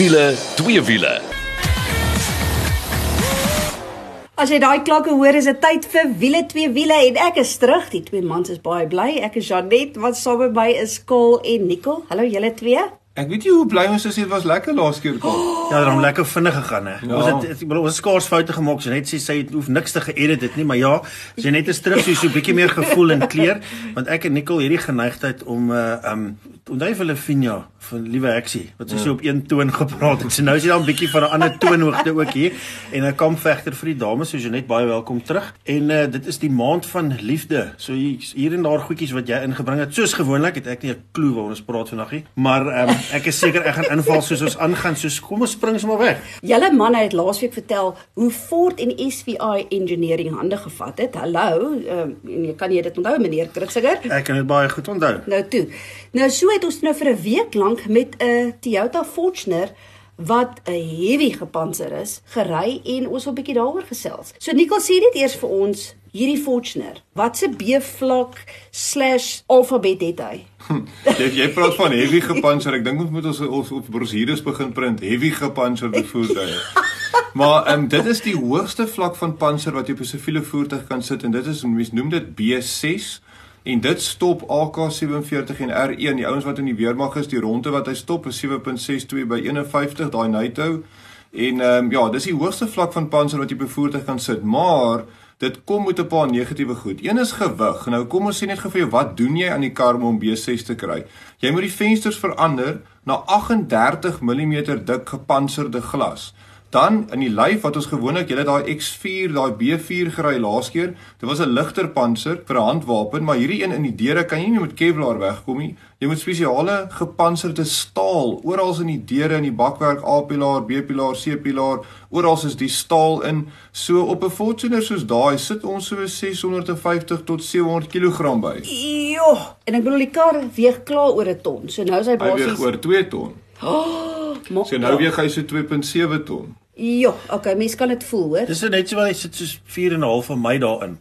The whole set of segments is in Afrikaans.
Wiele, twee wiele. As jy daai klanke hoor, is dit tyd vir wiele twee wiele en ek is terug. Die twee mans is baie bly. Ek is Janet wat saam met my is Kol en Nicole. Hallo julle twee. Ek weet nie hoe bly ons is, dit was lekker laas keer kom. Ja, dit het lekker vinnig gegaan hè. Ja. Ons het bedoel ons het skaars foute gemaak. Sy net sê sy het hoef niks te geëdit dit nie, maar ja, sy net is terug so so 'n bietjie meer gevoel en kleur, want ek en Nicole hierdie geneigtheid om uh um onthou vir Levinia van Liewe Heksie wat sy so op een toon gepraat het. So nou is jy dan 'n bietjie van 'n ander toonhoogte ook hier en 'n kampvegter vir die dames, so jy net baie welkom terug. En uh dit is die maand van liefde. So hier, hier en daar goedjies wat jy ingebring het. Soos gewoonlik het ek nie 'n klou waar ons praat vandag nie, maar um ek is seker ek gaan inval soos ons aangaan. So kom ons spring sommer weg. Julle manne het laasweek vertel hoe Ford en SVI Engineering hande gevat het. Hallo, um, en jy kan jy dit onthou meneer Kritziger? Ek kan dit baie goed onthou. Nou toe. Nou so het ons nou vir 'n week lank met 'n Toyota Fortuner wat 'n heavy gepantser is, gery en ons wil bietjie daaroor gesels. So Nicole sê net eers vir ons hierdie Fortuner. Wat se B-vlak/alfabet het hy? Jy jy praat van heavy gepanser. Ek dink ons moet ons ons op brosjures begin print heavy gepantserde voertuie. Maar um, dit is die hoogste vlak van panser wat jy op 'n siviele voertuig kan sit en dit is mense noem dit B6 en dit stop AK47 en R1 die ouens wat in die weermag is die ronde wat hy stop is 7.62 by 51 daai NATO en ehm um, ja dis die hoogste vlak van panser wat jy op 'n voertuig kan sit maar dit kom met 'n paar negatiewe goed. Een is gewig. Nou kom ons sê net gou vir jou, wat doen jy aan die kar om hom B6 te kry? Jy moet die vensters verander na 38 mm dik gepantserde glas. Dan in die lyf wat ons gewoonlik, jy het daai X4, daai B4 gery laas keer. Dit was 'n ligter panser vir 'n handwapen, maar hierdie een in die deure kan jy nie met Kevlar wegkom nie. Jy moet spesiale gepantserde staal oral in die deure in die bakwerk A-pilaar, B-pilaar, C-pilaar, oral is die staal in. So op 'n Fortuner soos daai sit ons so 650 tot 700 kg by. Jo, en ek bedoel die kar weeg klaar oor 'n ton. So nou is hy Hy basies weeg oor 2 ton. Oh, maar, So nou weeg hy so 2.7 ton. Jo, okay, mense kan dit voel, hoor. Dis net so wat hy sit soos 4 en 'n half van my daarin.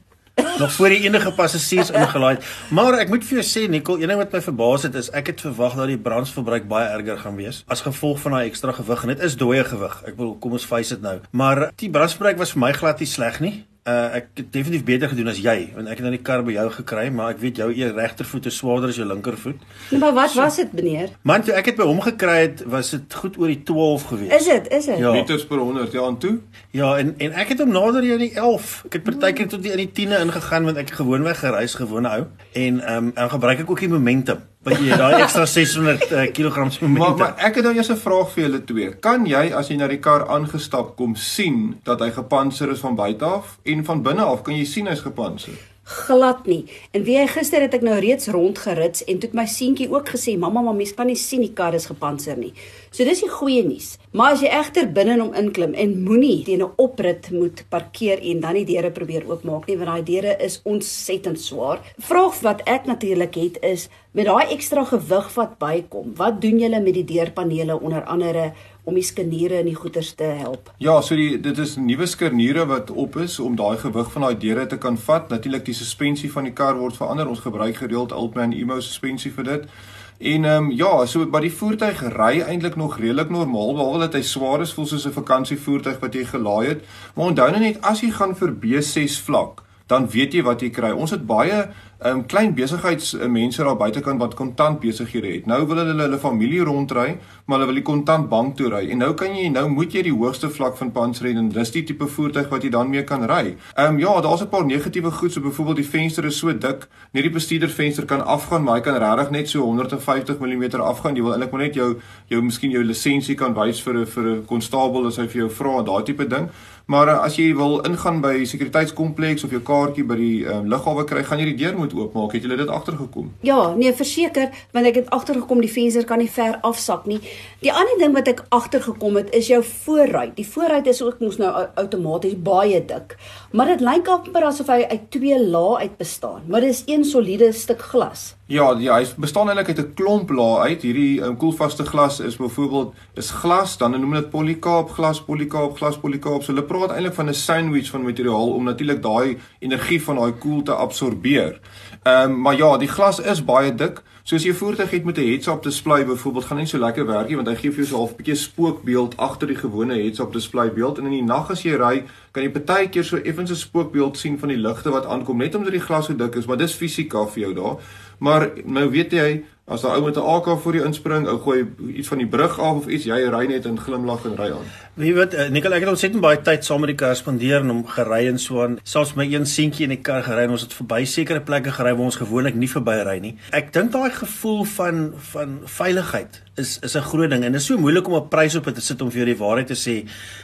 Nog voor die enige passasiers ingelaai het. Maar ek moet vir jou sê Nicole, een ding wat my verbaas het is ek het verwag dat die brandverbruik baie erger gaan wees as gevolg van daai ekstra gewig en dit is dooie gewig. Ek bedoel, kom ons face dit nou. Maar die brandverbruik was vir my glad nie sleg nie. Uh ek het definitief beter gedoen as jy want ek het nou die kar by jou gekry maar ek weet jou eie regtervoet is swaarder as jou linkervoet. Nee, maar wat was dit, meneer? Man, toe ek dit by hom gekry het, was dit goed oor die 12 gewees. Is dit? Is dit? Ja. Liters per 100 ja en toe. Ja, en en ek het hom nader hier in die 11. Ek het partykeer tot die in die 10e ingegaan want ek gewoonweg gereis gewone ou en ehm um, dan gebruik ek ook die momentum. Want jy daai ekstra 600 uh, kg momentum. Maar maar ek het nou eers 'n vraag vir julle twee. Kan jy as jy na die kar aangestap kom sien dat hy gepantser is van buite af en van binne af kan jy sien hy's gepantser? Glad nie. En wie hy gister het ek nou reeds rondgerits en toe het my seentjie ook gesê, "Mamma, mamma, mens kan nie sien die kar is gepantser nie." So dis die goeie nuus. Maar as jy egter binne in hom inklim en moenie teen 'n oprit moet parkeer en dan die deure probeer oopmaak nie, want daai deure is ontsettend swaar. Vraag wat ek natuurlik het is met daai ekstra gewig wat bykom, wat doen julle met die deurpanele onder andere om die skaniere en die goeters te help? Ja, so die dit is nuwe skerniere wat op is om daai gewig van daai deure te kan vat. Natuurlik die suspensie van die kar word verander. Ons gebruik gereeld Altman Emo suspensie vir dit. En ehm um, ja, so by die voertuig ry eintlik nog redelik normaal behalwe dat hy swaar is, voel soos 'n vakansievoertuig wat jy gelaai het. Maar onthou nou net as jy gaan vir B6 vlak, dan weet jy wat jy kry. Ons het baie um, klein besigheidsmense daar buitekant wat kontant besighede het. Nou wil hulle hulle familie rondry, maar hulle wil die kontant bank toe ry. En nou kan jy nou moet jy die hoogste vlak van panser hê en dis die tipe voertuig wat jy dan mee kan ry. Ehm um, ja, daar's 'n paar negatiewe goed, so byvoorbeeld die venster is so dik, net die bestuurdervenster kan afgaan, maar hy kan regtig net so 150 mm afgaan. Jy wil eintlik maar net jou jou miskien jou lisensie kan wys vir 'n vir 'n konstabel as hy vir jou vra daai tipe ding. Maar uh, as jy wil ingaan by sekuriteitskompleks of jou kaartjie by die uh, lughawe kry, gaan jy die deur moet oopmaak. Het jy dit agtergekom? Ja, nee, verseker, want ek het agtergekom die venster kan nie ver afsak nie. Die ander ding wat ek agtergekom het is jou voorruit. Die voorruit is ook mos nou outomaties baie dik. Maar dit lyk amper asof hy uit twee lae uit bestaan, maar dit is een soliede stuk glas. Ja, ja, hy bestaan eintlik uit 'n klomp lae uit. Hierdie um, koelvaste glas is byvoorbeeld is glas, dan noem hulle dit polycarb glas, polycarb glas, polycarb. So hulle praat eintlik van 'n sandwich van materiaal om natuurlik daai energie van daai koel te absorbeer. Ehm um, maar ja, die glas is baie dik. So as jy 'n voertuig het met 'n heads-up display byvoorbeeld, gaan nie so lekker werk nie want hy gee vir jou so 'n half bietjie spookbeeld agter die gewone heads-up display beeld en in die nag as jy ry, kan jy baie keer so effens 'n spookbeeld sien van die ligte wat aankom net omdat die glas so dik is, maar dis fisika vir jou daar. Maar nou weet jy, as daai ou met 'n AK voor jou inspring, ou gooi iets van die brug af of iets, jy ry net en glimlag en ry aan. Wie weet, uh, Nikkel, ek het ontsettend baie tyd saam met die kar spandeer en hom gery en so aan. Selfs my een seentjie in die kar gery en ons het verby sekere plekke gery waar ons gewoonlik nie verby ry nie. Ek dink daai gevoel van van veiligheid is is 'n groot ding en dit is so moeilik om 'n prys op te sit om vir jou die waarheid te sê.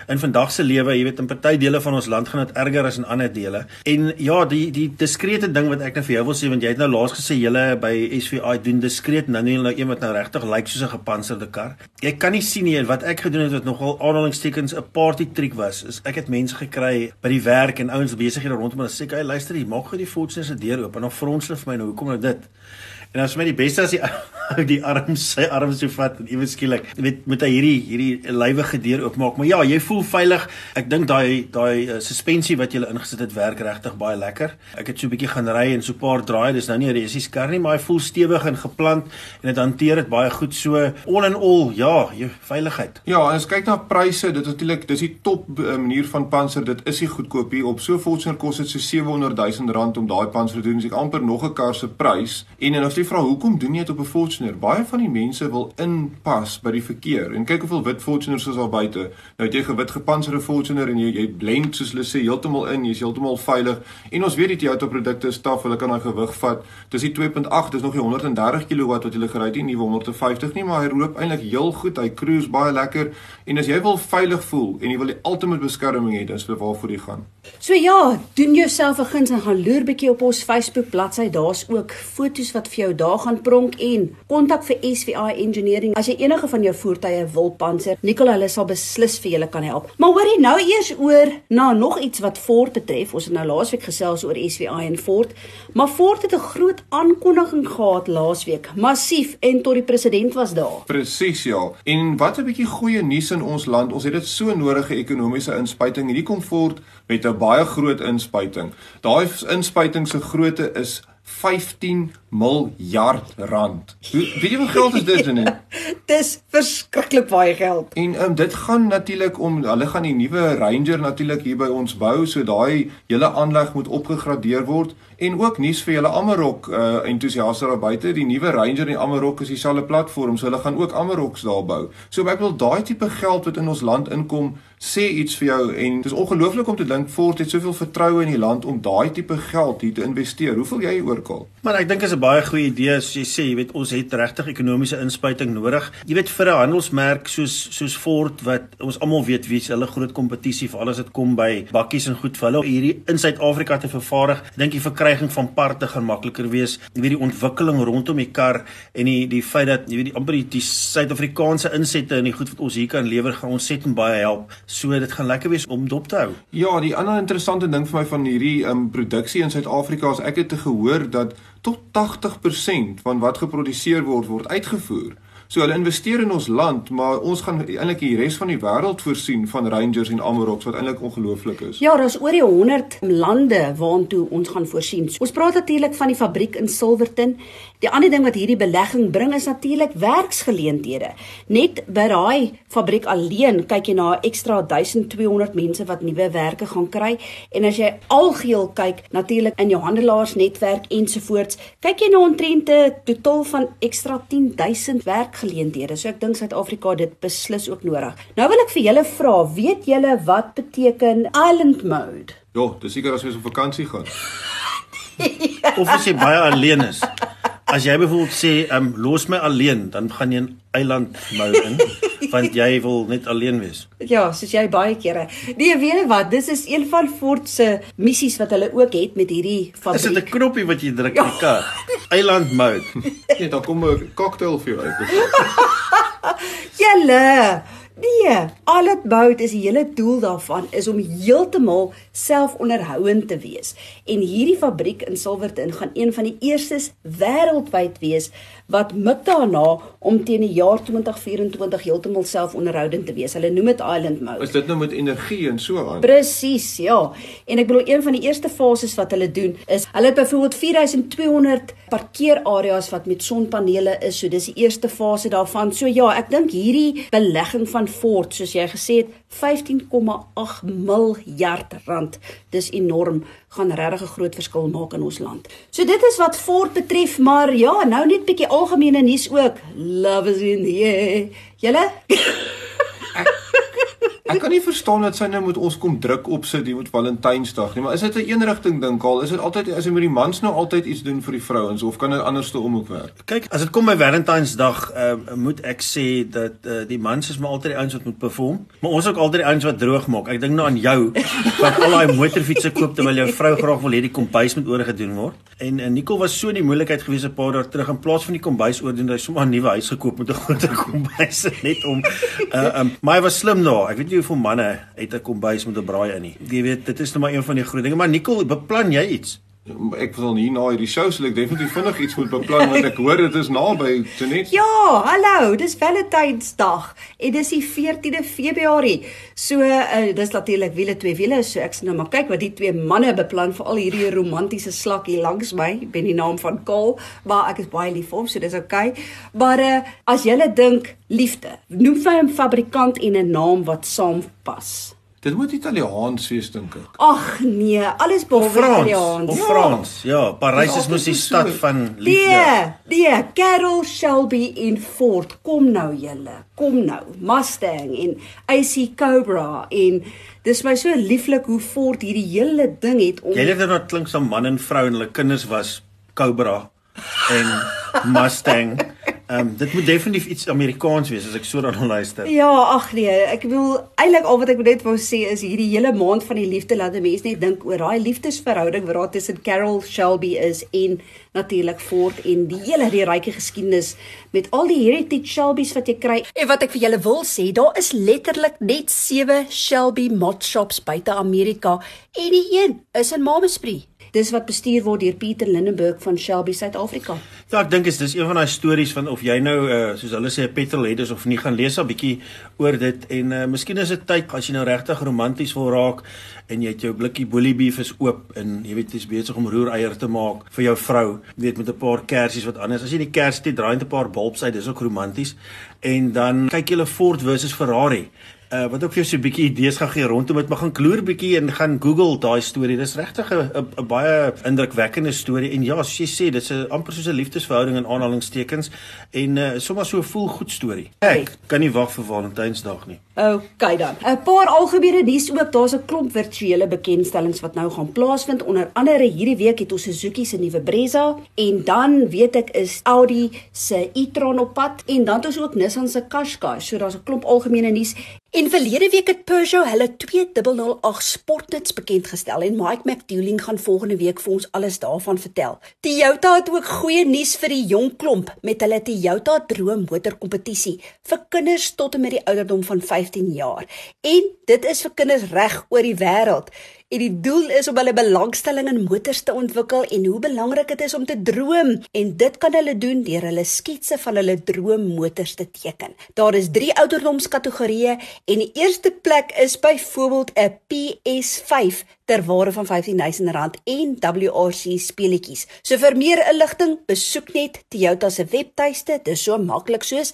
In vandag se lewe, jy weet, in party dele van ons land gaan dit erger as in ander dele. En ja, die die diskrete ding wat ek nou vir jou wil sê want jy het nou laas gesê julle by SVI doen diskreet nou nie nou een wat nou regtig lyk soos 'n gepantserde kar. Jy kan nie sien nie wat ek gedoen het wat nogal aanhalingstekens 'n party triek was. Is ek het mense gekry by die werk en ouens besighede rondom en sê, "Hey, luister, jy maak gou die Fortuner se deur oop." En dan vra ons hulle vir my nou, "Hoekom nou dit?" En as my die beste as die die arms sy arms so vat en ewe skielik weet moet hy hierdie hierdie lywige deur oopmaak. Maar ja, jy voel veilig. Ek dink daai daai uh, suspensie wat jy ingesit het werk regtig baie lekker. Ek het so 'n bietjie gaan ry en so 'n paar draaie. Dis nou nie 'n resies kar nie, maar hy voel stewig en geplant en dit hanteer dit baie goed. So all in all, ja, jy veiligheid. Ja, en as kyk na pryse, dit natuurlik dis die top uh, manier van panser. Dit is nie goedkoop hier op so Volkswagen kos dit so 700 000 rand om daai panser te doen. Dis amper nog 'n kar se prys. En en as jy vra hoekom doen jy dit op 'n Fortuner? Baie van die mense wil inpas by die verkeer en kyk hoeveel wit Fortuners is daar buite. Nou het jy gewit gepantserde Fortuner en jy jy blend soos hulle sê heeltemal in, jy's heeltemal veilig. En ons weet die Toyota produkte is taaf, hulle kan daai gewig vat. Dis die 2.8, dis nog die 130 kW wat jy gery het, nie nuwe 150 nie, maar hy loop eintlik heel goed. Hy cruise baie lekker. En as jy wil veilig voel en jy wil die ultimate beskerming hê, dan is dit waarvoor jy gaan. So ja, doen jouself 'n guns en gaan loer bietjie op ons Facebook bladsy. Daar's ook foto's wat vir jou daar gaan pronk en kontak vir SVI Engineering as jy enige van jou voertuie wil panser. Nicole hulle sal beslis vir julle kan help. Maar hoorie nou eers oor na nog iets wat Ford betref. Ons het nou laasweek gesels oor SVI en Ford, maar Ford het 'n groot aankondiging gehad laasweek, massief en tot die president was daar. Presies ja. En wat 'n bietjie goeie nuus in ons land. Ons het dit so nodige ekonomiese inspuiting. Hierdie kom Ford met 'n baie groot inspuiting. Daai inspuiting se grootte is 15 miljard rand. Hoe weet jy hoe geld is dit dan? Dis verskriklik baie geld. En um, dit gaan natuurlik om hulle gaan die nuwe Ranger natuurlik hier by ons bou, so daai hele aanleg moet opgegradeer word en ook nuus vir julle Amarok uh, entoesiaste daar buite, die nuwe Ranger en Amarok is dieselfde platform, so hulle gaan ook Amaroks daar bou. So ek wil daai tipe geld wat in ons land inkom sê iets vir jou en dit is ongelooflik om te dink Ford het soveel vertroue in die land om daai tipe geld hier te investeer. Hoeveel jy oorkal? Maar ek dink dit is 'n baie goeie idee as jy sê, jy weet ons het regtig ekonomiese inspuiting nodig. Jy weet vir 'n handelsmerk soos soos Ford wat ons almal weet wie is hulle groot kompetisie vir alles wat kom by bakkies en goed vir hulle hierdie in Suid-Afrika te vervaardig. Dink die verkryging van parte gaan makliker wees. Jy weet die ontwikkeling rondom die kar en die die feit dat jy weet die amper die, Suid-Afrikaanse insette en die goed wat ons hier kan lewer gaan ons set en baie help. So dit gaan lekker wees om dop te hou. Ja, die ander interessante ding vir my van hierdie um, produksie in Suid-Afrika is ek het te gehoor dat tot 80% van wat geproduseer word word uitgevoer. So hulle investeer in ons land, maar ons gaan eintlik die res van die wêreld voorsien van Rangers en Amaroks wat eintlik ongelooflik is. Ja, daar's oor die 100 lande waartoe ons gaan voorsien. Ons praat natuurlik van die fabriek in Silverton. Die ander ding wat hierdie belegging bring is natuurlik werksgeleenthede. Net by daai fabriek alleen kyk jy na 'n ekstra 1200 mense wat nuwe werke gaan kry en as jy algeheel kyk natuurlik in jou handelaarsnetwerk ensovoorts, kyk jy na 'n totaal van ekstra 10000 werkgeleenthede. So ek dink Suid-Afrika dit beslis ook nodig. Nou wil ek vir julle vra, weet julle wat beteken island mode? Ja, dis seker as jy op vakansie gaan. of as jy baie alleen is. As jy byvoorbeeld sê, "Um los my alleen," dan gaan jy 'n eiland mode in want jy wil net alleen wees. Ja, soos jy baie kere. Nee, weet jy wat? Dis is een van Ford se missies wat hulle ook het met hierdie fabriek. Is dit 'n knoppie wat jy druk in die kar? Eiland mode. Nee, dan kom 'n cocktail vir jou uit. Julle Nee, al dit bout is die hele doel daarvan is om heeltemal selfonderhoudend te wees. En hierdie fabriek in Silverton gaan een van die eerstes wêreldwyd wees wat mik daarna om teen die jaar 2024 heeltemal selfonderhoudend te wees. Hulle noem dit island mode. Is dit nou met energie en so aan? Presies, ja. En ek bedoel een van die eerste fases wat hulle doen is hulle het byvoorbeeld 4200 parkeerareas wat met sonpanele is. So dis die eerste fase daarvan. So ja, ek dink hierdie belegging van Ford, soos jy gesê het, 15,8 miljard rand. Dis enorm, gaan regtig 'n groot verskil maak in ons land. So dit is wat Ford betref, maar ja, nou net bietjie algemene nuus ook. Love is in the air. Julle? Ek kan nie verstaan dat sy nou met ons kom druk opsit hier met Valentynsdag nie, maar is dit 'n eenrigting ding al? Is dit altyd as jy met die mans nou altyd iets doen vir die vrouens of kan dit andersom ook werk? Kyk, as dit kom by Valentynsdag, uh, moet ek sê dat uh, die mans is maar altyd die ouens wat moet perform, maar ons ook altyd die ouens wat droog maak. Ek dink nou aan jou wat al daai motorfietsse koop terwyl jou vrou graag wil hê die kombuis moet oorgedoen word. En uh, Nicole was so in die moeilikheid gewees 'n paar dae terug in plaas van die kombuis oordoen, hy sommer 'n nuwe huis gekoop met 'n groter kombuis net om uh, um, maar hy was slim daar. Ek weet nie hoeveel manne het 'n kombuis met 'n braai in nie. Jy weet, dit is nou maar een van die groot dinge, maar Nicole, beplan jy iets? Ek wil hier na hierdie show sal ek definitief vinnig iets moet beplan want ek hoor dit is naby Tenet. Ja, hallo, dis Valentynsdag en dis die 14de Februarie. So uh, dis natuurlik wiele twee wiele, so ek sien nou maar kyk wat die twee manne beplan vir al hierdie romantiese slak hier langs my. Ek ben die naam van Kaal, maar ek is baie lief vir hom, so dis oukei. Okay. Maar uh, as jy dink liefde, noem vir 'n fabrikant en 'n naam wat saampas. Dit moet Italiaans wees dink ek. Ag nee, alles behalwe Italiaans. Of Frans. Ja, ja Parys is mos die stad so. van liefde. Nee, nee, Carol Shelby in Ford. Kom nou julle. Kom nou. Mustang en AC Cobra en dis my so lieflik hoe Ford hierdie hele ding het om Jy het dit klink so man en vrou en hulle kinders was Cobra en Mustang. Ehm um, dit moet definitief iets Amerikaans wees as ek so dan luister. Ja, ag nee, ek wil eintlik al wat ek net wou sê is hierdie hele maand van die liefde laat mense net dink oor daai liefdesverhouding wat daar tussen Carol Shelby is en natuurlik Ford en die hele die ryke geskiedenis met al die heritage Shelby's wat jy kry. En wat ek vir julle wil sê, daar is letterlik net 7 Shelby mod shops buite Amerika en die een is in Mamesbury. Dis wat bestuur word deur Pieter Lindenburg van Shelby Suid-Afrika. Ja, ek dink is dis een van daai stories van of jy nou uh, soos hulle sê 'n petrolhead is of nie gaan lees 'n bietjie oor dit en uh, miskien is dit tyd as jy nou regtig romanties wil raak en jy het jou blikkie boelie beef is oop en jy weet jy's besig om roereier te maak vir jou vrou, weet met 'n paar kersies wat anders. As jy die kersie het, draai net 'n paar bulbs uit, dis ook romanties. En dan kyk jy hulle Ford versus Ferrari uh, wat ook vir jou so 'n bietjie idees gaan gee rondom dit, maar gaan kloer bietjie en gaan Google daai storie. Dis regtig 'n baie indrukwekkende storie en ja, soos jy sê, dit's 'n amper soos 'n liefdesverhouding in aanhalingstekens en uh, sommer so 'n voel goed storie. Ek kan nie wag vir Valentynsdag nie. OK dan. 'n Paar algemene nuus ook. Daar's 'n klomp virtuele bekendstellings wat nou gaan plaasvind. Onder andere hierdie week het ons Suzuki se nuwe Brezza en dan weet ek is Audi se e-tron op pad en dan het ons ook Nissan se Qashqai. So daar's 'n klomp algemene nuus. En verlede week het Peugeot hulle 2008 Sportnuts bekend gestel en Mike McDouling gaan volgende week vir ons alles daarvan vertel. Toyota het ook goeie nuus vir die jong klomp met hulle Toyota Droom motorkompetisie vir kinders tot en met die ouderdom van 15 jaar. En dit is vir kinders reg oor die wêreld. En die doel is om hulle belangstelling in motors te ontwikkel en hoe belangrik dit is om te droom en dit kan hulle doen deur hulle sketse van hulle droommotors te teken. Daar is 3 ouderdomskategorieë en die eerste plek is byvoorbeeld 'n PS5 ter waarde van R15000 en WRC speletjies. So vir meer inligting, besoek net Toyota se webtuiste. Dit is so maklik soos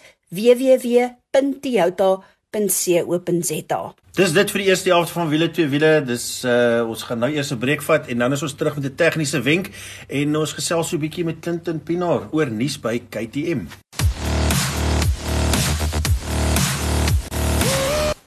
www.toyota.co.za. Dis dit vir die eerste helfte van wiele twee wiele. Dis uh ons gaan nou eers 'n breek vat en dan is ons terug met 'n tegniese wenk en ons gesels so 'n bietjie met Clinton Pinaar oor nuus by KTM.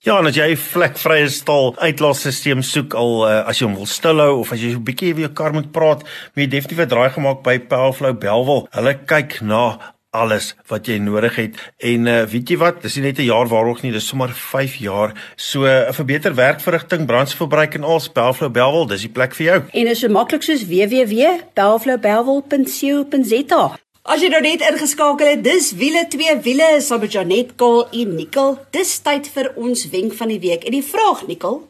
Ja, en as jy vlekvrye staal uitlaatstelsel soek al uh, as jy hom wil stilhou of as jy so 'n bietjie weer jou kar moet praat, moet jy definitief 'n draai gemaak by Powerflow Belwel. Hulle kyk na alles wat jy nodig het en uh, weet jy wat dis nie net 'n jaar waarog nie dis sommer 5 jaar so uh, vir beter werkverrigting brandstofverbruik en al Spelflow Belwel dis die plek vir jou en is so maklik soos www.belflowbelwel.co.za As jy nou net ingeskakel het, dis wiele twee wiele saam met Janet Kaal en Nicole. Dis tyd vir ons wenk van die week. En die vraag, Nicole,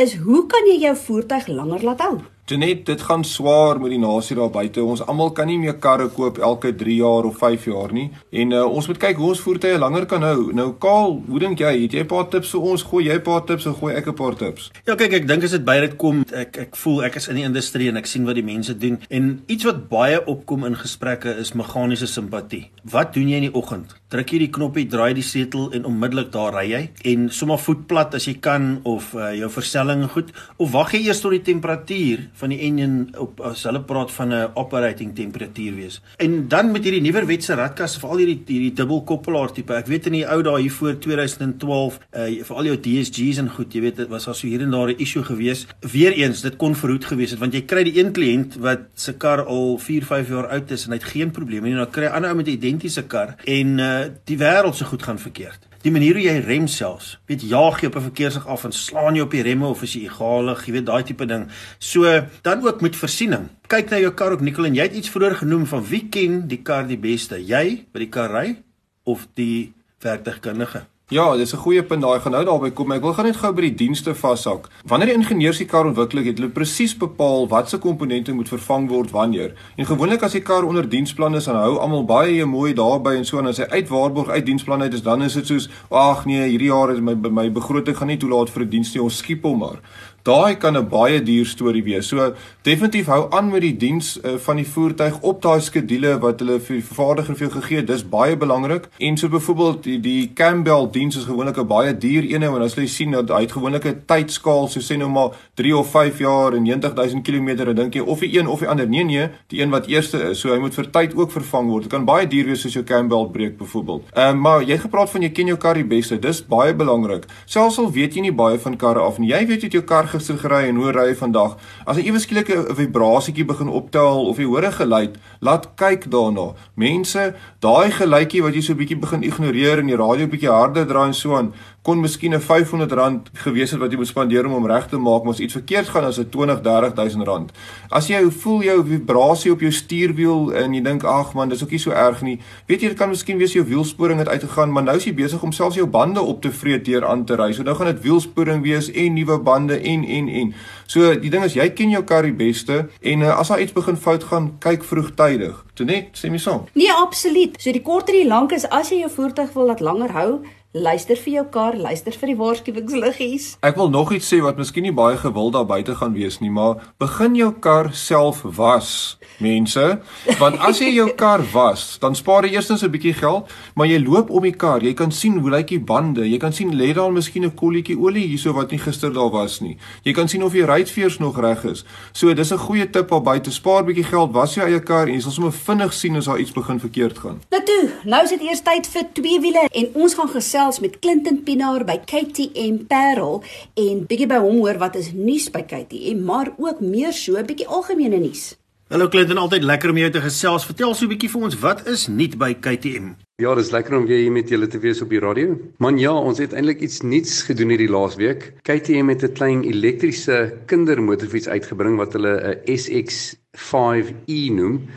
is hoe kan jy jou voertuig langer laat hou? Genet, dit gaan swaar met die nasie daar buite. Ons almal kan nie meer karre koop elke 3 jaar of 5 jaar nie. En uh, ons moet kyk hoe ons voertuie langer kan hou. Nou Kaal, hoe dink jy? Het jy 'n paar tips vir ons? Gooi jy 'n paar tips of gooi ek 'n paar tips? Ja, kyk, ek dink as dit by dit kom, ek ek voel ek is in die industrie en ek sien wat die mense doen. En iets wat baie opkom in gesprekke is meganiese simpatie. Wat doen jy in die oggend? Druk jy die knoppie, draai die setel en onmiddellik daar ry jy en sommer voet plat as jy kan of uh, jou verstelling goed of wag jy eers tot die temperatuur van die engine op as hulle praat van 'n operating temperatuur wees. En dan met hierdie nuwer wetse radkas veral hierdie hierdie dubbelkoppelaar tipe. Ek weet in die ou dae hier voor 2012 uh vir al jou DSG's en goed, jy weet dit was al so hier en daar 'n issue gewees. Weereens dit kon verhoed gewees het want jy kry die een kliënt wat se kar al 4, 5 jaar oud is en hy het geen probleme nie. Dan kry 'n ander ou met 'n identiese kar en uh die wêreld se goed gaan verkeerd die manier hoe jy rem selfs. Weet jaag jy op 'n verkeersig af en slaan jy op die remme of is jy egalig, jy weet daai tipe ding. So dan ook met versiening. Kyk na jou kar ook Nicole en jy het iets vroeër genoem van wie ken die kar die beste? Jy by die kar ry of die werktuigkundige? Ja, dis 'n goeie punt daai gaan nou daarby kom. Ek wil gaan net gou by die dienste vashak. Wanneer die ingenieurs die kar ontwikkel het, hulle presies bepaal watse komponente moet vervang word wanneer. En gewoonlik as die kar onder diensplan is, dan hou almal baie mooi daarby en so en as hy uit waarborg uit diensplan uit is, dan is dit soos, ag nee, hierdie jaar is my my begroting gaan nie toelaat vir 'n diens nie, ons skiep hom maar. Daai kan 'n baie duur storie wees. So definitief hou aan met die diens uh, van die voertuig op daai skedule wat hulle vir die vervaardiger vir jou gegee het. Dis baie belangrik. En so byvoorbeeld die die Campbell diens is gewoonlik 'n baie duur een en as jy sien dat hy het gewoonlik 'n tydskaal so sê nou maar 3 of 5 jaar en 90000 km en dink jy of die een of die ander. Nee nee, die een wat eerste is. So hy moet vir tyd ook vervang word. Dit kan baie duur wees soos jou Campbell breek byvoorbeeld. Ehm uh, maar jy gepraat van jy ken jou kar die beste. Dis baie belangrik. Selfs al weet jy nie baie van karre af nie. Jy weet jy het jou kar gister gery en hoe ry jy vandag. As 'n ewe skielike vibrasietjie begin optel of jy hoor 'n geluid, laat kyk daarna. Mense, daai geluidjie wat jy so 'n bietjie begin ignoreer en die radio bietjie harder draai en so aan, kon miskien 'n R500 gewees het wat jy moet spandeer om hom reg te maak, maar as iets verkeerd gaan as 'n 20, 30000 rand. As jy voel jou vibrasie op jou stuurwiel en jy dink ag man, dis ook nie so erg nie. Weet jy dit kan miskien wees jou wielsporing het uitgegaan, maar nou is jy besig om selfs jou bande op te vreet deur aan te ry. So nou gaan dit wielsporing wees en nuwe bande en en en. So die ding is jy ken jou kar die beste en uh, as daar iets begin fout gaan, kyk vroegtydig. Toe net sê my so. Nee, absoluut. So die korter die lank is as jy jou voertuig wil laat langer hou, luister vir jou kar, luister vir die waarskuwingsliggies. Ek wil nog iets sê wat miskien nie baie gewild daar buite gaan wees nie, maar begin jou kar self was, mense. Want as jy jou kar was, dan spaar jy eerstens 'n bietjie geld, maar jy loop om die kar, jy kan sien hoe lyk die bande, jy kan sien lê daar miskien 'n kolletjie olie hierso wat nie gister daar was nie. Jy kan sien of die ruitveers nog reg is. So dis 'n goeie tip daar buite, spaar bietjie geld, was jou eie kar en jy sal sommer vinnig sien as daar iets begin verkeerd gaan. Nou toe, nou is dit eers tyd vir twee wiele en ons gaan gesels gesels met Clinton Pinaar by KTM Parel en bietjie by hom hoor wat is nuus by KTM, maar ook meer so 'n bietjie algemene nuus. Hallo Clinton, altyd lekker om jou te gesels. Vertel so 'n bietjie vir ons, wat is nuut by KTM? Ja, dis lekker om weer hier met julle te wees op die radio. Man, ja, ons het eintlik iets nuuts gedoen hierdie laasweek. KTM het 'n klein elektriese kindermotorfiets uitgebring wat hulle 'n SX5e noem.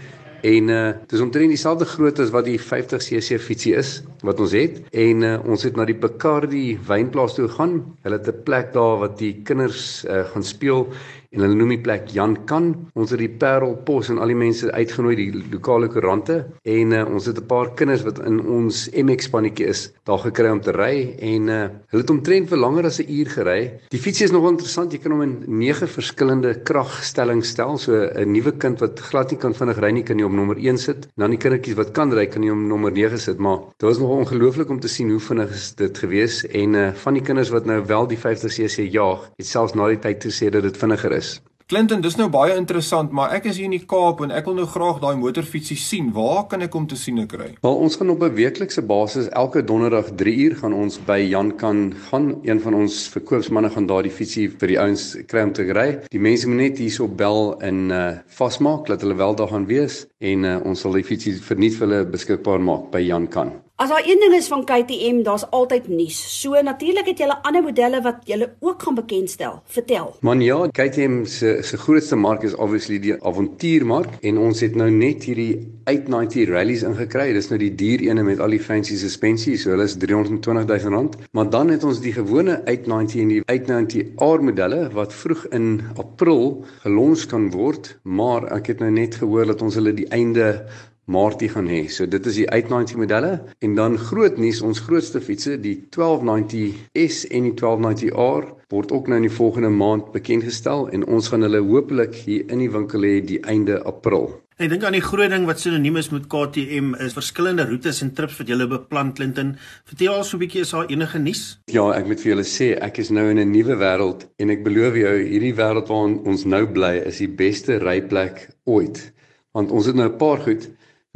En uh dis omtrent dieselfde grootte as wat die 50cc fietsie is wat ons het en uh, ons het na die Bacardi wynplaas toe gegaan. Hulle het 'n plek daar wat die kinders uh, gaan speel en hulle noem die plek Jan Kan. Ons het die Parel Pos en al die mense uitgenooi, die lokale koerante en uh, ons het 'n paar kinders wat in ons MX spannetjie is daar gekry om te ry en uh, hulle het omtrent vir langer as 'n uur gery. Die fietsie is nogal interessant, jy kan hom in 9 verskillende kragstellings stel. So 'n nuwe kind wat glad nie kan vinnig ry nie, kan jy op nommer 1 sit. Dan die kindertjies wat kan ry, kan jy hom nommer 9 sit, maar dit was nogal ongelooflik om te sien hoe vinnig is dit gewees en uh, van die kinders wat nou wel die 50cc jaag, het selfs na die tyd gesê dat dit vinniger is. Clinton, dis nou baie interessant, maar ek is hier in die Kaap en ek wil nou graag daai motorfietsie sien. Waar kan ek hom te sien kry? Wel, ons gaan op 'n weeklikse basis elke donderdag 3 uur gaan ons by Jan kan gaan. Een van ons verkoopsmanne gaan daardie fietsie vir die ouens kry om te ry. Die mense moet net hierso bel en uh vasmaak dat hulle wel daar gaan wees en uh, ons sal die fietsie verniet vir hulle beskikbaar maak by Jan kan. As daar een ding is van KTM, daar's altyd nuus. So natuurlik het julle ander modelle wat julle ook gaan bekendstel. Vertel. Man ja, KTM se se grootste mark is obviously die avontuurmark en ons het nou net hierdie 890 rallies ingekry. Dis nou die duur ene met al die fancy suspensie, so hulle is 320 000 rand. Maar dan het ons die gewone 890 en die 890 R modelle wat vroeg in April gelons kan word, maar ek het nou net gehoor dat ons hulle die einde Maartie gaan hê. So dit is die 890 modelle en dan groot nuus, ons grootste fietsse, die 1290S en die 1290R word ook nou in die volgende maand bekend gestel en ons gaan hulle hopelik hier in die winkel hê die einde April. Ek dink aan die groot ding wat sinoniem is met KTM is verskillende roetes en trips wat julle beplan Clinton. Vertel al so 'n bietjie is daar enige nuus? Ja, ek moet vir julle sê ek is nou in 'n nuwe wêreld en ek beloof jou hierdie wêreld waarin ons nou bly is die beste ryplek ooit. Want ons het nou 'n paar goed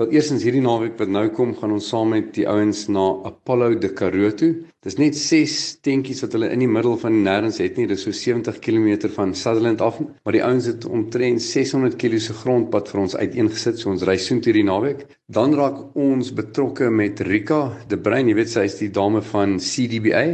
Wel eersins hierdie naweek wat nou kom, gaan ons saam met die ouens na Apollo de Karoo toe. Dis net 6 tentjies wat hulle in die middel van nêrens het nie, dis so 70 km van Sutherland af, maar die ouens het omtrent 600 km se grondpad vir ons uiteengesit, so ons ry soontoe hierdie naweek. Dan raak ons betrokke met Rika de Bruin, jy weet sy is die dame van CDBA,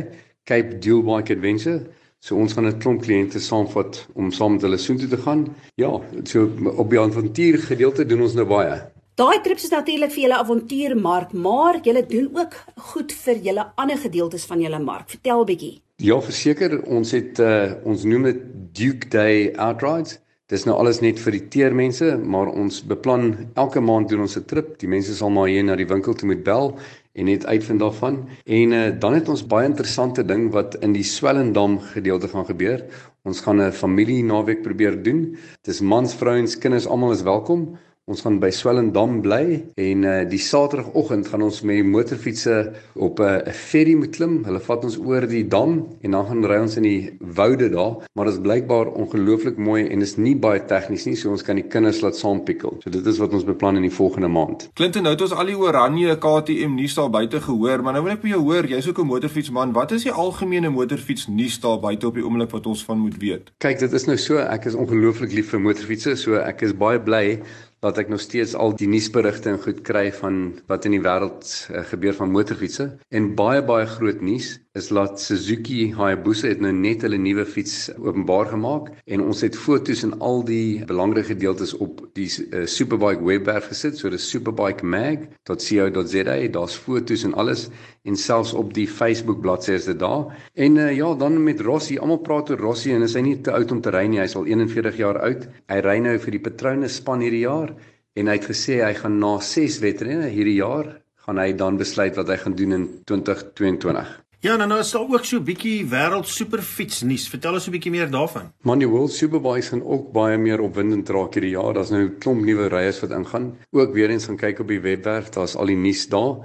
Cape Dual Bike Adventure. So ons gaan 'n klomp kliënte saamvat om saam met hulle soontoe te gaan. Ja, so op die avontuur gedeelte doen ons nou baie. Daai trips is natuurlik vir julle avontuurmark, maar julle doen ook goed vir julle ander gedeeltes van julle mark. Vertel bietjie. Ja, verseker, ons het uh, ons noem dit Duke Day Outrides. Dis nou alles net vir die teermense, maar ons beplan elke maand doen ons 'n trip. Die mense sal maar hier na die winkel toe moet bel en net uitvind daarvan. En uh, dan het ons baie interessante ding wat in die Swellendam gedeelte gaan gebeur. Ons gaan 'n familie naweek probeer doen. Dis mans, vrouens, kinders almal is welkom. Ons gaan by Swellendam bly en uh die Saterdagoggend gaan ons met die motorfietsse op 'n uh, ferry moet klim. Hulle vat ons oor die dam en dan gaan ry ons in die woude daar, maar dit is blykbaar ongelooflik mooi en is nie baie tegnies nie, so ons kan die kinders laat saampikkel. So dit is wat ons beplan in die volgende maand. Clinton, nou het ons al die oranje KTM nuus daar buite gehoor, maar nou wil ek by jou hoor, jy's ook 'n motorfietsman. Wat is die algemene motorfiets nuus daar buite op die oomblik wat ons van moet weet? Kyk, dit is nou so, ek is ongelooflik lief vir motorfietsse, so ek is baie bly dat ek nog steeds al die nuusberigte en goed kry van wat in die wêreld uh, gebeur van motorfietsse en baie baie groot nuus is dat Suzuki Hayabusa het nou net hulle nuwe fiets openbaar gemaak en ons het foto's en al die belangrike gedeeltes op die uh, Superbike webwerf gesit. So dis superbikemag.co.za daar's foto's en alles en selfs op die Facebook bladsy is dit daar. En uh, ja dan met Rossi. Almal praat oor Rossi en is hy nie te oud om te ry nie. Hy's al 41 jaar oud. Hy ry nou vir die Petronas span hierdie jaar en hy het gesê hy gaan na 6 wedrenne hierdie jaar gaan hy dan besluit wat hy gaan doen in 2022 Ja, nou nou is daar ook so 'n bietjie wêreld superfiets nuus. Vertel ons 'n bietjie meer daarvan. Man, die World Superbikes gaan ook baie meer opwindend raak hierdie jaar. Daar's nou 'n klomp nuwe ryers wat ingaan. Ook weer eens gaan kyk op die webwerf, daar's al die nuus daar.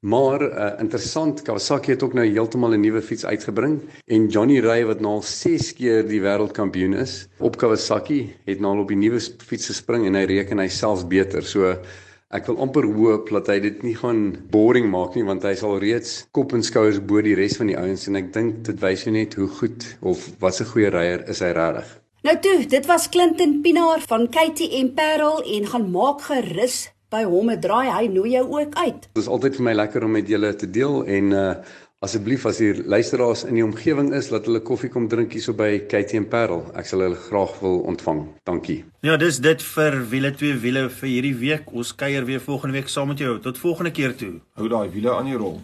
Maar uh, interessant, Kawasaki het ook nou heeltemal 'n nuwe fiets uitgebring en Johnny Ray wat nou al 6 keer die wêreldkampioen is op Kawasaki, het nou al op die nuwe fiets gespring en hy reken hy selfs beter. So Ek wil amper hoop dat hy dit nie gaan boring maak nie want hy sal reeds kop en skouers bo die res van die ouens en ek dink dit wys jou net hoe goed of wat 'n goeie ryer is hy regtig. Nou toe, dit was Clinton Pinaar van KTM Parel en gaan maak gerus by hom 'n draai. Hy nooi jou ook uit. Dit is altyd vir my lekker om met julle te deel en uh Asseblief as hier luisteraars in die omgewing is, laat hulle koffie kom drink hier so by KTM Parel. Ek sal hulle graag wil ontvang. Dankie. Ja, dis dit vir wiele twee wiele vir hierdie week. Ons kuier weer volgende week saam met jou. Tot volgende keer toe. Hou daai wiele aan die rol.